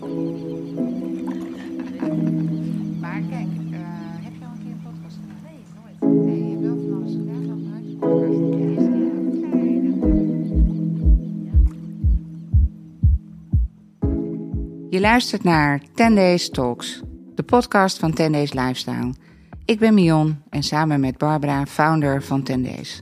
Maar kijk, uh, heb je al een keer een podcast gedaan? Nee, nooit. Nee, je hebt wel van alles gedaan, wel vanuit Je luistert naar 10 Days Talks, de podcast van 10 Days Lifestyle. Ik ben Mion en samen met Barbara, founder van 10 Days.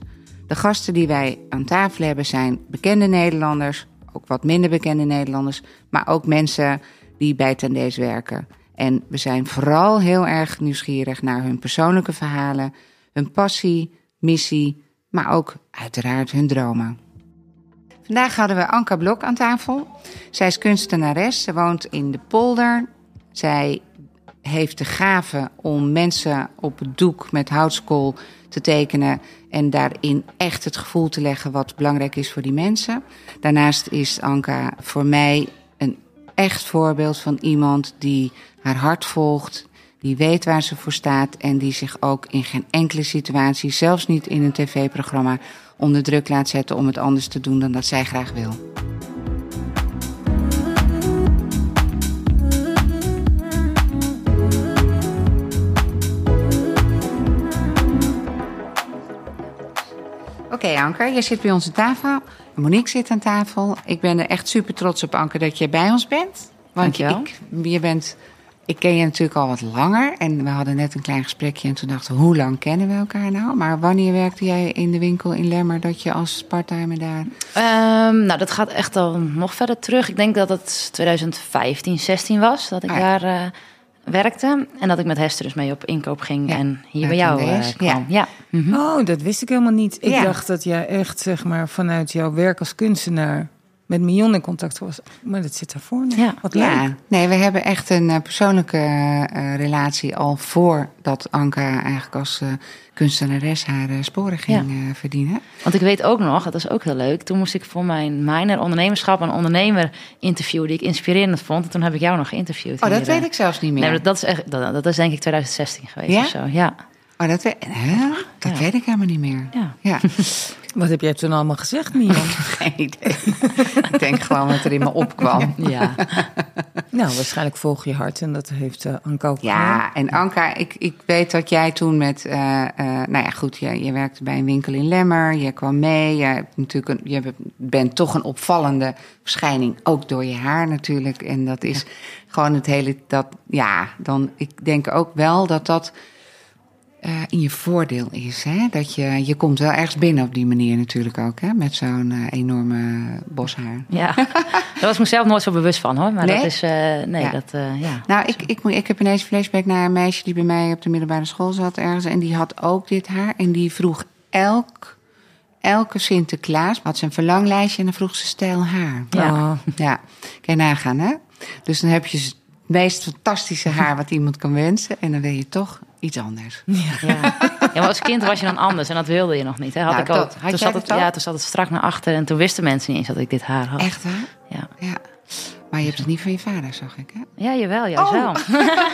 De gasten die wij aan tafel hebben zijn bekende Nederlanders, ook wat minder bekende Nederlanders, maar ook mensen die bij Tendees werken. En we zijn vooral heel erg nieuwsgierig naar hun persoonlijke verhalen, hun passie, missie, maar ook uiteraard hun dromen. Vandaag hadden we Anka Blok aan tafel. Zij is kunstenares, ze woont in de polder. Zij heeft de gave om mensen op het doek met houtskool te tekenen en daarin echt het gevoel te leggen wat belangrijk is voor die mensen. Daarnaast is Anka voor mij een echt voorbeeld van iemand die haar hart volgt, die weet waar ze voor staat en die zich ook in geen enkele situatie, zelfs niet in een tv-programma, onder druk laat zetten om het anders te doen dan dat zij graag wil. Anker, je zit bij ons aan tafel. Monique zit aan tafel. Ik ben er echt super trots op, Anker, dat je bij ons bent. Want ik, je bent, ik ken je natuurlijk al wat langer. En we hadden net een klein gesprekje en toen dachten we, hoe lang kennen we elkaar nou? Maar wanneer werkte jij in de winkel in Lemmer dat je als parttimer daar... Um, nou, dat gaat echt al nog verder terug. Ik denk dat het 2015, 16 was dat ik ah, daar... Uh, werkte. En dat ik met Hester dus mee op inkoop ging en hier bij jou uh, kwam. Ja. Mhm. Oh, dat wist ik helemaal niet. Ik dacht dat jij echt, zeg maar, vanuit jouw werk als kunstenaar met Mion in contact was. Maar dat zit daarvoor nog. Ja. Wat leuk. Nee, we hebben echt een uh, persoonlijke uh, relatie al voordat Anka eigenlijk als uh, kunstenares haar sporen ging verdienen. Want ik weet ook nog, dat is ook heel leuk. Toen moest ik voor mijn minor ondernemerschap een ondernemer interviewen die ik inspirerend vond. En toen heb ik jou nog geïnterviewd. Oh, dat weet ik zelfs niet meer. Nee, dat, is echt, dat, dat is denk ik 2016 geweest ja? of zo. Ja. Oh, dat, weet, hè? dat weet ik helemaal niet meer. Ja. ja. Wat heb jij toen allemaal gezegd, Mion? Geen idee. ik denk gewoon wat er in me opkwam. Ja. nou, waarschijnlijk volg je hart en dat heeft uh, Anka ook Ja, en Anka, ik, ik weet dat jij toen met... Uh, uh, nou ja, goed, je, je werkte bij een winkel in Lemmer. Je kwam mee. Je, hebt natuurlijk een, je bent toch een opvallende verschijning. Ook door je haar natuurlijk. En dat is gewoon het hele... Dat, ja, dan, ik denk ook wel dat dat uh, in je voordeel is. Hè? Dat je, je komt wel ergens binnen op die manier natuurlijk ook, hè? met zo'n uh, enorme boshaar. Ja, daar was ik mezelf nooit zo bewust van hoor. Maar nee? dat is, uh, nee, ja. dat, ja. Nou, ik, ik, ik heb ineens flashback naar een meisje die bij mij op de middelbare school zat ergens. En die had ook dit haar. En die vroeg elk, elke Sinterklaas, had ze een verlanglijstje en dan vroeg ze stijl haar. Ja. Oh. ja, kan je nagaan hè. Dus dan heb je het meest fantastische haar wat iemand kan wensen. En dan wil je toch iets anders. Ja. ja. maar als kind was je dan anders en dat wilde je nog niet. Hè? Had nou, ik ook. toen, zat het, ja, toen zat het strak naar achter en toen wisten mensen niet eens dat ik dit haar had. Echt hè? Ja. ja. Maar je hebt het niet van je vader, zag ik, hè? Ja, jawel, juist oh. wel.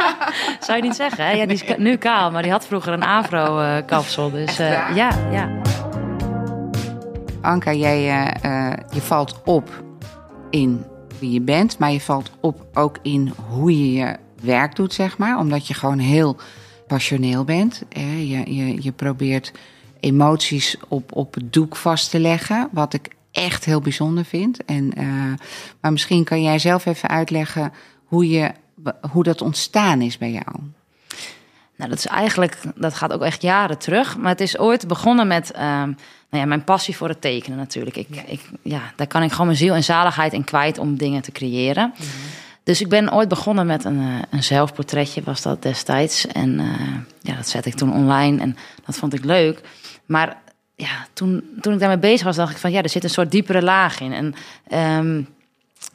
Zou je niet zeggen, hè? Ja, die is nu kaal, maar die had vroeger een afro-kapsel. Dus uh, ja, ja. Anka, jij uh, je valt op in wie je bent, maar je valt op ook in hoe je je werk doet, zeg maar. Omdat je gewoon heel passioneel bent. Je, je, je probeert emoties op, op het doek vast te leggen, wat ik echt heel bijzonder vind. En, uh, maar misschien kan jij zelf even uitleggen hoe, je, hoe dat ontstaan is bij jou. Nou, dat is eigenlijk, dat gaat ook echt jaren terug. Maar het is ooit begonnen met uh, nou ja, mijn passie voor het tekenen natuurlijk. Ik, ik, ja, daar kan ik gewoon mijn ziel en zaligheid in kwijt om dingen te creëren. Mhm. Dus ik ben ooit begonnen met een, eh, een zelfportretje, was dat destijds. En uh, ja, dat zette ik toen online en dat vond ik leuk. Maar ja, toen, toen ik daarmee bezig was, dacht ik van ja, er zit een soort diepere laag in. En um,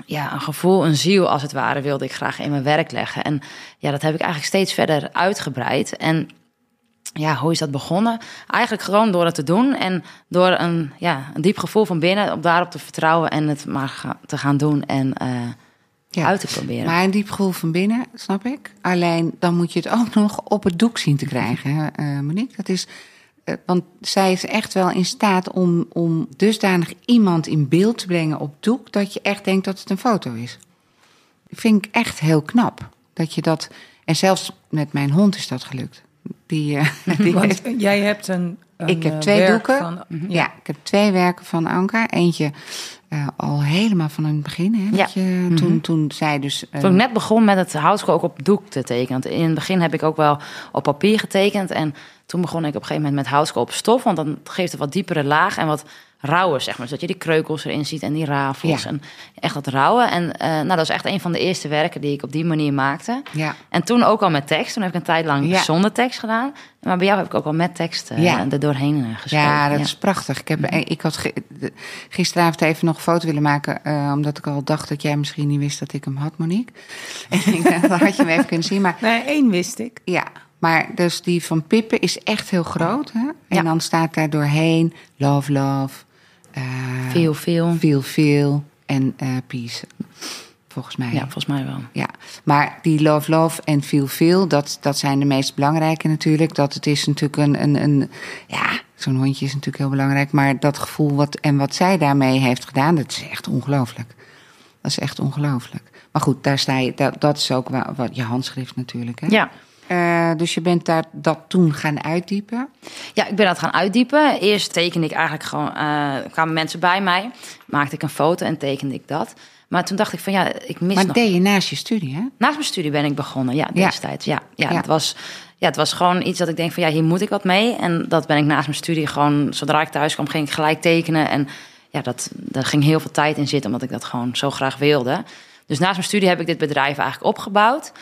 ja, een gevoel, een ziel als het ware, wilde ik graag in mijn werk leggen. En ja, dat heb ik eigenlijk steeds verder uitgebreid. En ja, hoe is dat begonnen? Eigenlijk gewoon door het te doen en door een, ja, een diep gevoel van binnen, op daarop te vertrouwen en het maar te gaan doen. En uh, ja. uit te proberen. Maar een diep gevoel van binnen, snap ik. Alleen dan moet je het ook nog op het doek zien te krijgen, uh, Monique. Dat is, uh, want zij is echt wel in staat om, om dusdanig iemand in beeld te brengen op doek... dat je echt denkt dat het een foto is. vind ik echt heel knap. Dat je dat. En zelfs met mijn hond is dat gelukt. Die, uh, die Want heeft- jij hebt een, een ik heb eh, twee doeken. van- ja. ik heb twee werken van Anka. Eentje eh, al helemaal van het begin. Hè, je, toen, toen zij dus. eh, Toen ik net begon met het houtskool ook op doek te tekenen. Want in het begin heb ik ook wel op papier getekend. En toen begon ik op een gegeven moment met houtskool op stof. Want dan geeft het wat diepere laag en wat rauwer, zeg maar. Zodat je die kreukels erin ziet en die rafels. Ja. En echt dat rauwe. En eh, nou, dat is echt een van de eerste werken die ik op die manier maakte. ja. En toen ook al met tekst. Toen heb ik een tijd lang Ja. zonder tekst gedaan. Maar bij jou heb ik ook al met tekst eh Ja. er doorheen eh, geschreven. Ja, dat is prachtig. Ik, heb, ik had gisteravond even nog een foto willen maken, eh, omdat ik al dacht dat jij misschien niet wist dat ik hem had, Monique. En ik dacht, dan had je hem even kunnen zien. Maar Nee, één wist ik. ja, maar dus die van Pippen is echt heel groot. Hè? En Ja. dan staat daar doorheen love, love, eh, Veel, veel. feel, feel en eh, peace. Volgens mij. Ja, volgens mij wel. Ja, maar die love, love en feel, feel, dat, dat zijn de meest belangrijke natuurlijk. Dat het is natuurlijk een, een, een ja, zo'n hondje is natuurlijk heel belangrijk. Maar dat gevoel wat, en wat zij daarmee heeft gedaan, dat is echt ongelooflijk. Dat is echt ongelooflijk. Maar goed, daar sta je, dat, dat is ook wa- wat je handschrift natuurlijk. Hè? Ja. Eh, dus je bent daar dat toen gaan uitdiepen. Ja, ik ben dat gaan uitdiepen. Eerst tekende ik eigenlijk gewoon, eh, kwamen mensen bij mij, maakte ik een foto en tekende ik dat. Maar toen dacht ik van ja, ik mis Maar nog. deed je naast je studie, hè? Naast mijn studie ben ik begonnen, ja, Ja. destijds. Ja, ja, Ja. Het was, ja, het was gewoon iets dat ik denk van ja, hier moet ik wat mee. En dat ben ik naast mijn studie gewoon, zodra ik thuis kwam, ging ik gelijk tekenen. En ja, dat, daar ging heel veel tijd in zitten, omdat ik dat gewoon zo graag wilde. Dus naast mijn studie heb ik dit bedrijf eigenlijk opgebouwd.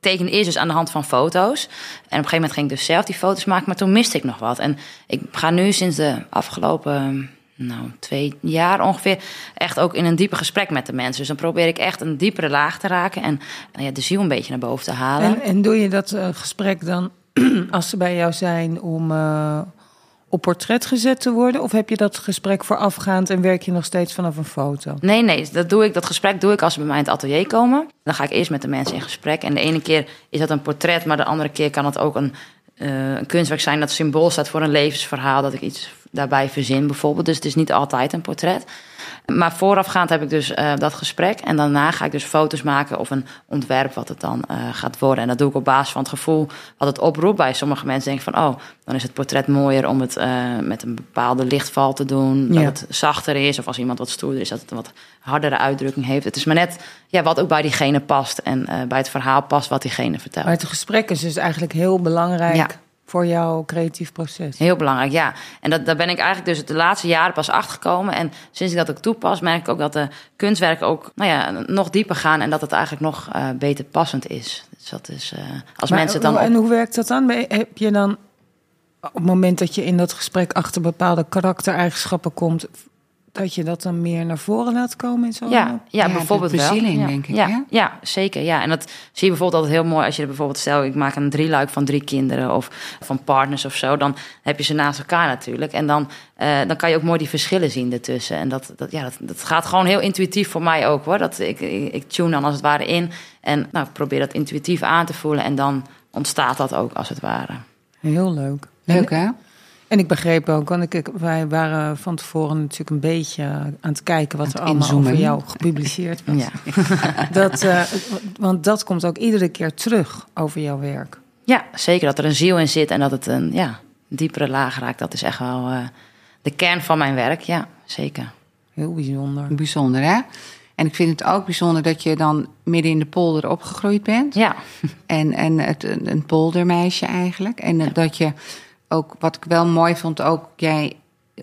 Tekende eerst dus aan de hand van foto's. En op een gegeven moment ging ik dus zelf die foto's maken, maar toen miste ik nog wat. En ik ga nu sinds de afgelopen nou, twee jaar ongeveer echt ook in een diepe gesprek met de mensen. Dus dan probeer ik echt een diepere laag te raken en nou ja, de ziel een beetje naar boven te halen. En, en doe je dat eh, gesprek dan, als ze bij jou zijn, om eh, op portret gezet te worden? Of heb je dat gesprek voorafgaand en werk je nog steeds vanaf een foto? Nee, nee, dat, doe ik, dat gesprek doe ik als ze bij mij in het atelier komen. Dan ga ik eerst met de mensen in gesprek. En de ene keer is dat een portret, maar de andere keer kan het ook een, eh, een kunstwerk zijn dat symbool staat voor een levensverhaal. Dat ik iets daarbij verzin bijvoorbeeld. Dus het is niet altijd een portret. Maar voorafgaand heb ik dus eh, dat gesprek. En daarna ga ik dus foto's maken of een ontwerp wat het dan eh, gaat worden. En dat doe ik op basis van het gevoel wat het oproept. Bij sommige mensen denken van, oh, dan is het portret mooier om het eh, met een bepaalde lichtval te doen. Dat Ja. het zachter is. Of als iemand wat stoerder is, dat het een wat hardere uitdrukking heeft. Het is maar net ja, wat ook bij diegene past. En bij het verhaal past wat diegene vertelt. Maar het gesprek is dus eigenlijk heel belangrijk Ja. Voor jouw creatief proces. Heel belangrijk, ja. En dat, daar ben ik eigenlijk dus de laatste jaren pas achter gekomen. En sinds ik dat ook toepas, merk ik ook dat de kunstwerken ook nou ja, nog dieper gaan. En dat het eigenlijk nog eh, beter passend is. Dus dat is, eh, als Maar mensen het dan op- En hoe werkt dat dan? Heb je dan op het moment dat je in dat gesprek achter bepaalde karaktereigenschappen komt, dat je dat dan meer naar voren laat komen in zo'n Ja, ja, Ja, bijvoorbeeld de wel. ja. denk ik, Ja, ja, zeker. Ja. En dat zie je bijvoorbeeld altijd heel mooi als je er bijvoorbeeld stel, ik maak een drieluik van drie kinderen of van partners of zo, dan heb je ze naast elkaar natuurlijk. En dan, eh, dan kan je ook mooi die verschillen zien ertussen. En dat, dat, ja, dat, dat gaat gewoon heel intuïtief voor mij ook hoor. Dat, ik, ik, ik tune dan als het ware in en nou, ik probeer dat intuïtief aan te voelen en dan ontstaat dat ook als het ware. Heel leuk. Leuk, hè? En ik begreep ook, want ik, wij waren van tevoren natuurlijk een beetje aan het kijken wat er allemaal inzoomen. over jou gepubliceerd was. Ja. Dat, eh, want dat komt ook iedere keer terug over jouw werk. ja, zeker dat er een ziel in zit en dat het een ja, diepere laag raakt. Dat is echt wel eh, de kern van mijn werk. Ja, zeker. Heel bijzonder. Bijzonder, hè? En ik vind het ook bijzonder dat je dan midden in de polder opgegroeid bent. Ja, En, en het, een een poldermeisje eigenlijk. En dat je ook, wat ik wel mooi vond, ook jij...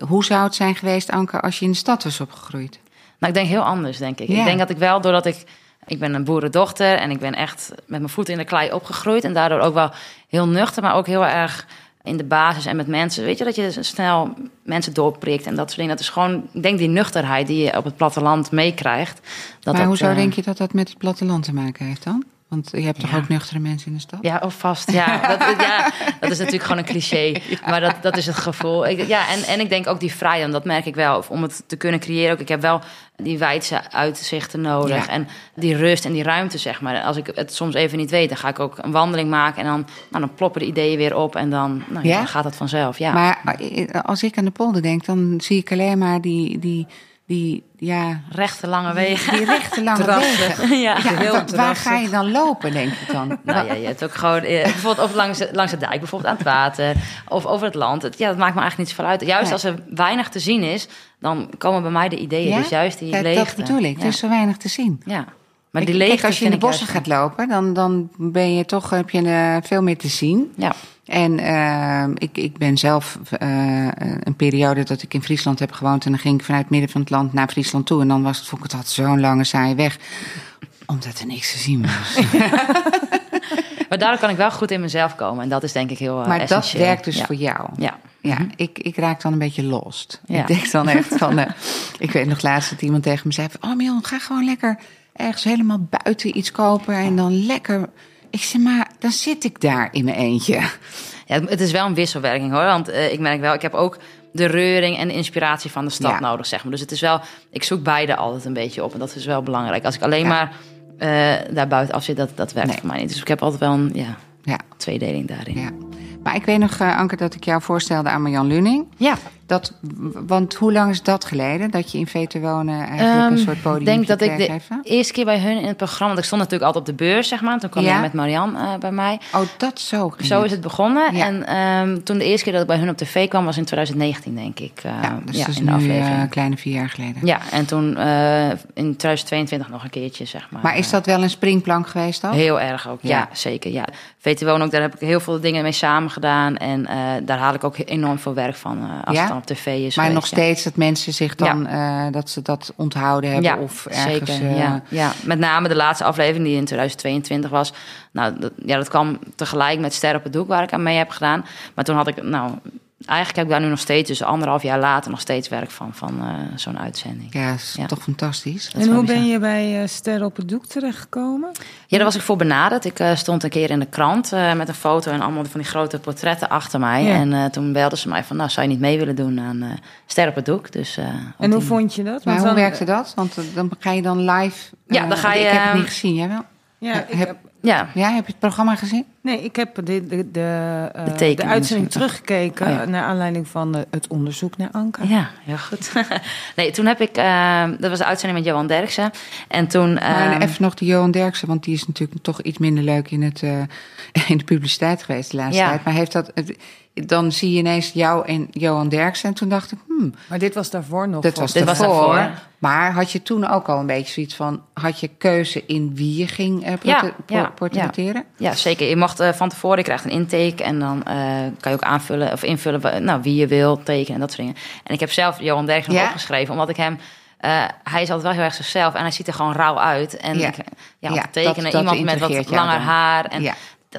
Hoe zou het zijn geweest, Anke, als je in de stad was opgegroeid? Nou, ik denk heel anders, denk ik. Ja. Ik denk dat ik wel, doordat ik... Ik ben een boerendochter en ik ben echt met mijn voeten in de klei opgegroeid. En daardoor ook wel heel nuchter, maar ook heel erg in de basis en met mensen. Weet je, dat je snel mensen doorprikt en dat soort dingen. Dat is gewoon, ik denk die nuchterheid die je op het platteland meekrijgt. Dat maar dat, hoezo eh, denk je dat dat met het platteland te maken heeft dan? Want je hebt toch Ja. ook nuchtere mensen in de stad? Ja, of vast. Ja, dat, ja, dat is natuurlijk gewoon een cliché. Maar dat, dat is het gevoel. Ik, ja, en, en ik denk ook die vrijheid, dat merk ik wel. Om het te kunnen creëren. Ook, ik heb wel die wijdse uitzichten nodig. Ja. En die rust en die ruimte, zeg maar. Als ik het soms even niet weet, dan ga ik ook een wandeling maken. En dan, nou, dan ploppen de ideeën weer op. En dan, nou, ja, dan gaat het vanzelf. Ja. Maar eh, als ik aan de polder denk, dan zie ik alleen maar die, die die ja, Rechte lange wegen. die rechte lange Terrassen. wegen. ja. Ja, heel wa- waar ga je dan lopen, denk ik dan? Nou ja, je hebt ook gewoon eh, bijvoorbeeld of langs, de- langs de dijk, bijvoorbeeld aan het water of over het land. Het, ja, dat maakt me eigenlijk niet zoveel uit. Juist Nee. als er weinig te zien is, dan komen bij mij de ideeën. Ja? Dus juist die Ja, leegte. dat bedoel ik. Ja. Er is zo weinig te zien. ja. Maar die als je in de bossen gaat lopen, dan, dan ben je toch, heb je eh, veel meer te zien. Ja, En eh, ik, ik ben zelf eh, een periode dat ik in Friesland heb gewoond. En dan ging ik vanuit het midden van het land naar Friesland toe. En dan was het, vond ik het altijd zo'n lange saaie weg. Omdat er niks te zien was. maar daardoor kan ik wel goed in mezelf komen. En dat is denk ik heel eh, maar dat werkt dus ja. voor jou. Ja. Ja, ik, ik raak dan een beetje lost. Ja. Ik denk dan echt van... ik weet nog laatst dat iemand tegen me zei... Van, oh Mion, ga gewoon lekker ergens helemaal buiten iets kopen... en dan lekker... Ik zeg, maar dan zit ik daar in mijn eentje. Ja, het is wel een wisselwerking hoor. Want eh, ik merk wel, ik heb ook de reuring en de inspiratie van de stad Ja. nodig, zeg maar. Dus het is wel, ik zoek beide altijd een beetje op. En dat is wel belangrijk. Als ik alleen Ja. maar eh daar buiten af zit, dat, dat werkt Nee. voor mij niet. Dus ik heb altijd wel een ja, Ja, tweedeling daarin. ja. Maar ik weet nog, eh, Anke, dat ik jou voorstelde aan Marjan Luning. Ja, Dat, want hoe lang is dat geleden dat je in Veter wonen eigenlijk een Ehm, soort podium Ik denk dat ik de even? eerste keer bij hun in het programma... Want ik stond natuurlijk altijd op de beurs, zeg maar. Toen kwam Ja. jij met Marianne eh, bij mij. Oh, dat zo Zo is het begonnen. Ja. En ehm, toen de eerste keer dat ik bij hun op tv kwam... was in 2019, denk ik. eh, Ja, dus ja, dat is in de nu aflevering. eh, een kleine vier jaar geleden. Ja, en toen in 2022 nog een keertje, zeg maar. Maar is dat wel een springplank geweest dan? Heel erg ook, ja, zeker. Ja. VT Wonen ook, daar heb ik heel veel dingen mee samen gedaan. En daar haal ik ook enorm veel werk van het dan op tv is Maar nog steeds dat mensen zich dan, eh, dat ze dat onthouden hebben Ja, of ergens... zeker. ja, ja. Met name de laatste aflevering die in 2022 was. Nou, dat, ja, dat kwam tegelijk met Ster op het Doek waar ik aan mee heb gedaan. Maar toen had ik, nou, eigenlijk heb ik daar nu nog steeds, dus anderhalf jaar later, nog steeds werk van, van eh, zo'n uitzending. Ja, is Ja. toch fantastisch. En hoe ben je bij eh Sterren op het Doek terechtgekomen? Ja, daar was ik voor benaderd. Ik eh, stond een keer in de krant eh, met een foto en allemaal van die grote portretten achter mij. Ja. En eh, toen belden ze mij van, nou, zou je niet mee willen doen aan eh Ster op het Doek? Dus, eh, En hoe die- vond je dat? Maar Want hoe dan- werkte dat? Want dan ga je dan live... Ja, dan ga je, Ik heb het ehm, niet gezien, jij wel? Ja, ik Heb- heb, Ja, Ja, heb je het programma gezien? Nee, ik heb de, de, de, eh, de, uitzending teruggekeken Oh ja. naar aanleiding van eh, het onderzoek naar Anka. ja, heel goed. nee, toen heb ik, eh, dat was de uitzending met Johan Derksen. En toen... Maar eh, even nog de Johan Derksen, want die is natuurlijk toch iets minder leuk in, het, eh, in de publiciteit geweest de laatste Ja. tijd. Maar heeft dat, dan zie je ineens jou en Johan Derksen. En toen dacht ik, hmm, Maar dit was daarvoor nog. dat was Dit was daarvoor. daarvoor. Maar had je toen ook al een beetje zoiets van, had je keuze in wie je ging eh, portre- Ja, ja, portretteren? Ja, zeker. Je mocht eh, van tevoren, je krijgt een intake en dan eh, kan je ook aanvullen of invullen nou, wie je wil, tekenen en dat soort dingen. En ik heb zelf Johan Derksen nog Ja? opgeschreven, omdat ik hem, eh, hij is altijd wel heel erg zichzelf en hij ziet er gewoon rauw uit. En Ja. ik, ja, tekenen, dat- dat iemand met wat langer haar en.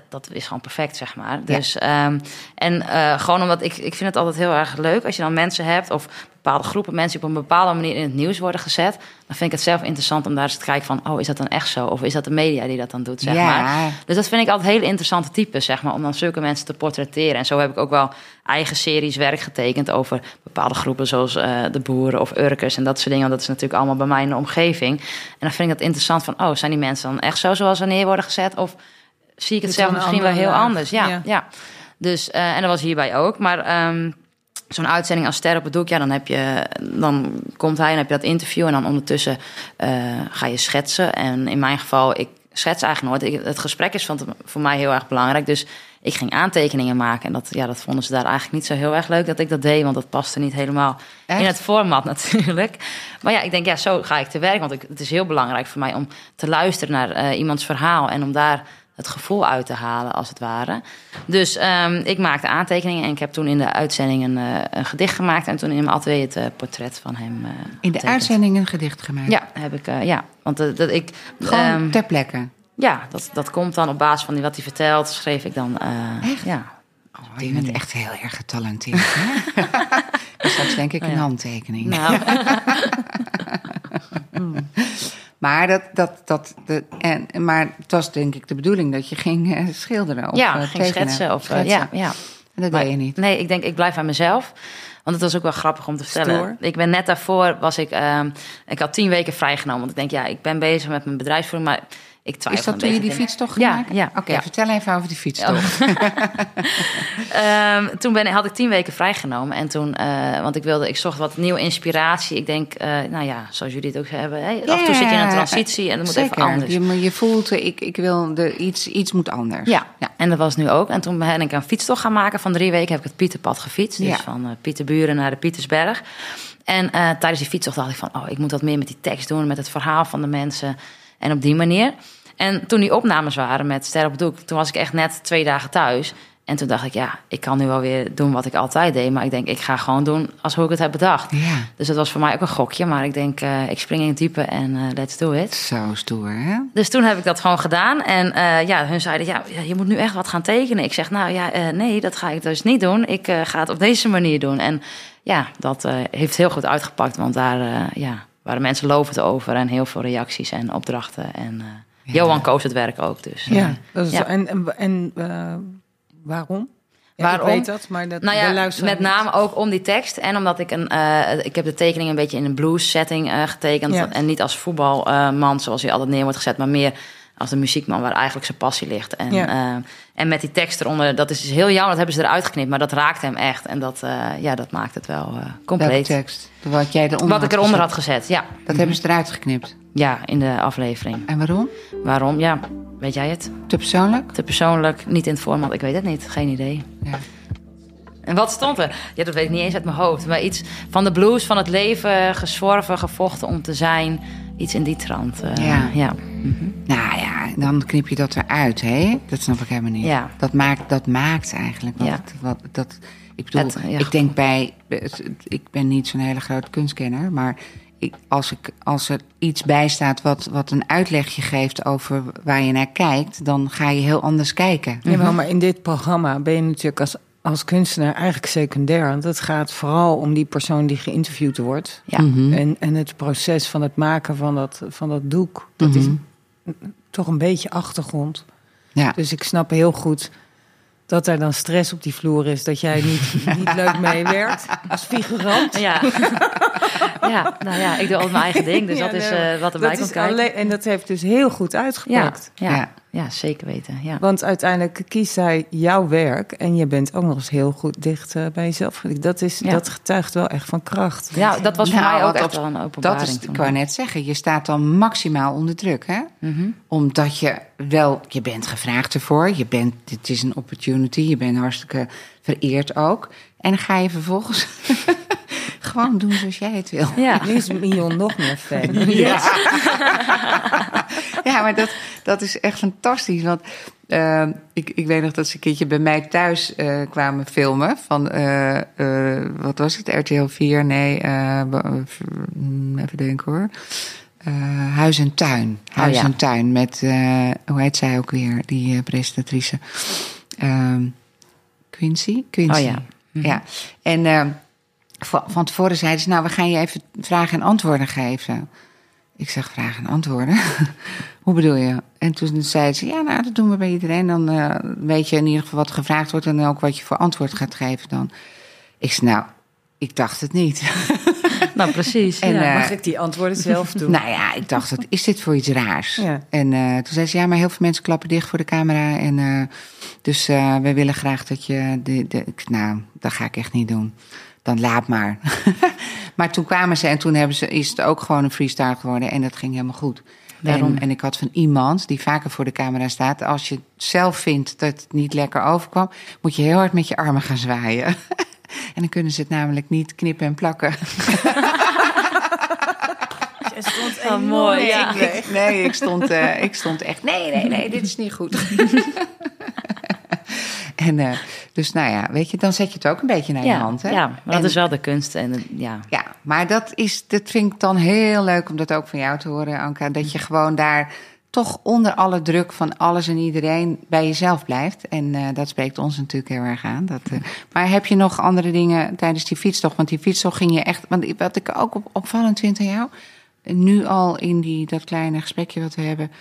Dat, dat is gewoon perfect, zeg maar. Ja. Dus, ehm, en eh, gewoon omdat ik, ik vind het altijd heel erg leuk als je dan mensen hebt of bepaalde groepen mensen die op een bepaalde manier in het nieuws worden gezet. Dan vind ik het zelf interessant om daar eens te kijken van, oh, is dat dan echt zo? Of is dat de media die dat dan doet, zeg Ja. maar. Dus dat vind ik altijd hele interessante types, zeg maar, om dan zulke mensen te portretteren. En zo heb ik ook wel eigen series werk getekend over bepaalde groepen, zoals eh, de boeren of Urkers en dat soort dingen. Want dat is natuurlijk allemaal bij mij in de omgeving. En dan vind ik dat interessant van, oh, zijn die mensen dan echt zo zoals ze neer worden gezet? Of zie ik het zelf misschien wel heel laag. anders? Ja, Ja. ja. Dus, eh, en dat was hierbij ook. Maar ehm, zo'n uitzending als Ster op het Doek, ja, dan, heb je, dan komt hij en heb je dat interview. En dan ondertussen eh, ga je schetsen. En in mijn geval, ik schets eigenlijk nooit. Ik, het gesprek is van, voor mij heel erg belangrijk. Dus ik ging aantekeningen maken. En dat, ja, dat vonden ze daar eigenlijk niet zo heel erg leuk dat ik dat deed. Want dat paste niet helemaal Echt? in het format natuurlijk. Maar ja, ik denk, ja, zo ga ik te werk. Want ik, het is heel belangrijk voor mij om te luisteren naar eh, iemands verhaal. En om daar het gevoel uit te halen, als het ware. Dus ehm, ik maakte aantekeningen en ik heb toen in de uitzending een, eh, een gedicht gemaakt. En toen in mijn atelier het eh, portret van hem eh, In de uitzending een gedicht gemaakt? Ja, heb ik, ja. Want dat ik... Gewoon ehm, ter plekke? ja, dat, dat komt dan op basis van die- wat hij vertelt, schreef ik dan... Echt? Ja. Oh, je bent echt heel erg getalenteerd. Hè? Dus straks denk ik een ja. handtekening. Nou, Maar, dat, dat, dat, de, en, maar het was denk ik de bedoeling dat je ging eh, schilderen. Of, ja, eh, ging tekenen. schetsen. Of, eh, Schetsen. ja, ja. En dat Maar- deed je niet. Nee, ik denk, ik blijf bij mezelf. Want het was ook wel grappig om te vertellen. Ik ben net daarvoor, was ik, ehm, ik had tien weken vrijgenomen. Want ik denk, ja, ik ben bezig met mijn bedrijfsvoering, maar ik twijfel Is dat toen je die beetje. fietstocht Ja, gemaakt? ja, Oké, ja. vertel even over die fietstocht. Ehm, toen ben, had ik tien weken vrijgenomen. En toen, eh, want ik wilde, ik zocht wat nieuwe inspiratie. Ik denk, eh, nou ja, zoals jullie het ook hebben. Hè, af en toe zit je in een transitie en dat moet Zeker. even anders. Je, je voelt, eh, ik, ik wil de, iets, iets moet anders. Ja, en dat was nu ook. En toen ben ik een fietstocht gaan maken. Van drie weken heb ik het Pieterpad gefietst. Dus Ja. van Pieterburen naar de Pietersberg. En tijdens die fietstocht dacht ik van... oh, ik moet wat meer met die tekst doen, met het verhaal van de mensen. En op die manier. En toen die opnames waren met Ster op Doek... toen was ik echt net twee dagen thuis. En toen dacht ik, ja, ik kan nu wel weer doen wat ik altijd deed. Maar ik denk, ik ga gewoon doen als hoe ik het heb bedacht. Ja. Dus dat was voor mij ook een gokje. Maar ik denk, eh, ik spring in het diepe en eh, let's do it. Zo stoer, hè? Dus toen heb ik dat gewoon gedaan. En eh, ja, hun zeiden, ja, je moet nu echt wat gaan tekenen. Ik zeg, nou ja, nee, dat ga ik dus niet doen. Ik ga het op deze manier doen. En ja, dat heeft heel goed uitgepakt. Want daar ja, waren mensen lovend over. En heel veel reacties en opdrachten. En eh, Ja. Johan koos het werk ook. Dus, eh, Ja, dat is, Ja. en, en, en eh, waarom? Ja, Waarom? Ik weet dat, maar dat Nou ja, met name ook om die tekst. En omdat ik een. eh, ik heb de tekening een beetje in een blues setting eh, getekend. Ja. En niet als voetbalman zoals hij altijd neer wordt gezet, maar meer als de muziekman waar eigenlijk zijn passie ligt. En, Ja. eh, en met die tekst eronder, dat is dus heel jammer, dat hebben ze eruit geknipt. Maar dat raakte hem echt. En dat, eh, ja, dat maakt het wel Welke compleet. tekst? Wat jij eronder Wat ik eronder gezet. had gezet, ja. Dat hebben ze eruit geknipt. Ja, in de aflevering. En waarom? Waarom? Ja, weet jij het? Te persoonlijk? Te persoonlijk, niet in het format, ik weet het niet. Geen idee. Ja. En wat stond er? Ja, dat weet ik niet eens uit mijn hoofd. Maar iets van de blues, van het leven, gezworven, gevochten om te zijn. Iets in die trant. eh, Ja. ja. Nou ja, dan knip je dat eruit, hè? Dat snap ik helemaal niet. Ja. Dat, maakt, dat maakt eigenlijk wat, Ja. het- wat dat. Ik bedoel, Het, ja. ik denk bij. Ik ben niet zo'n hele grote kunstkenner, maar ik, als, ik, als er iets bij staat wat, wat een uitlegje geeft over waar je naar kijkt, dan ga je heel anders kijken. Jawel, maar in dit programma ben je natuurlijk als, als kunstenaar eigenlijk secundair. Want het gaat vooral om die persoon die geïnterviewd wordt. Ja. Mhm. En, en het proces van het maken van dat, van dat doek, dat is Mhm. toch een beetje achtergrond. Ja. Dus ik snap heel goed dat er dan stress op die vloer is. Dat jij niet, niet leuk meewerkt als figurant. Ja. ja, nou ja, ik doe altijd mijn eigen ding. Dus Ja, dat is eh, wat erbij dat komt is kijken. alleen, En dat heeft dus heel goed Ja, uitgepakt. ja, Ja. Ja. zeker weten. Ja. Want uiteindelijk kiest hij jouw werk en je bent ook nog eens heel goed dicht eh, bij jezelf. Dat, is, Ja. dat getuigt wel echt van kracht. ja, dat was voor Nou, mij ook echt wel een openbaring. Dat is, ik wou net zeggen, je staat dan maximaal onder druk, hè? Mhm. Omdat je wel, je bent gevraagd ervoor, je bent, het is een opportunity, je bent hartstikke vereerd ook. En dan ga je vervolgens gewoon doen zoals jij het wil. Ja. Nu is Mion nog meer fan. Ja, ja maar dat, dat is echt fantastisch. Want eh, ik, ik weet nog dat ze een keertje bij mij thuis eh, kwamen filmen. Van, eh, wat was het? RTL 4? Nee, eh, be- eh, mm, even denken hoor. Huis en Tuin. Huis ja. en Tuin met, hoe heet zij ook weer, die presentatrice? Ehm, Quincy? Quincy. Oh ja. Ja, en eh, van, van tevoren zeiden ze, nou, we gaan je even vragen en antwoorden geven. Ik zeg, vragen en antwoorden? Hoe bedoel je? En toen zeiden ze, ja, nou, dat doen we bij iedereen. Dan eh, weet je in ieder geval wat gevraagd wordt en ook wat je voor antwoord gaat geven dan. Ik zei, nou, ik dacht het niet. Nou, precies. En, ja. eh, Mag ik die antwoorden zelf doen? nou ja, ik dacht, wat is dit voor iets raars? Ja. En eh, toen zei ze, ja, maar heel veel mensen klappen dicht voor de camera. En, dus we willen graag dat je... De, de, nou, dat ga ik echt niet doen. Dan laat maar. maar toen kwamen ze en toen hebben ze, is het ook gewoon een freestyle geworden. En dat ging helemaal goed. Daarom. En, en ik had van iemand die vaker voor de camera staat... als je zelf vindt dat het niet lekker overkwam... moet je heel hard met je armen gaan zwaaien. en dan kunnen ze het namelijk niet knippen en plakken. Stond Oh, mooi, ja. Ik- nee, ik stond, eh, ik stond echt. Nee, nee, nee, dit is niet goed. En eh, dus, nou ja, weet je, dan zet je het ook een beetje naar je hand. Hè? ja, maar dat En- is wel de kunst. En de- ja. Ja, maar dat, is, dat vind ik dan heel leuk om dat ook van jou te horen, Anka. Dat je gewoon daar toch onder alle druk van alles en iedereen bij jezelf blijft. En eh, dat spreekt ons natuurlijk heel erg aan. Dat, eh, maar heb je nog andere dingen tijdens die fietstocht? Want die fietstocht ging je echt. Want wat ik ook op, opvallend vind aan jou, nu al in die, dat kleine gesprekje wat we hebben,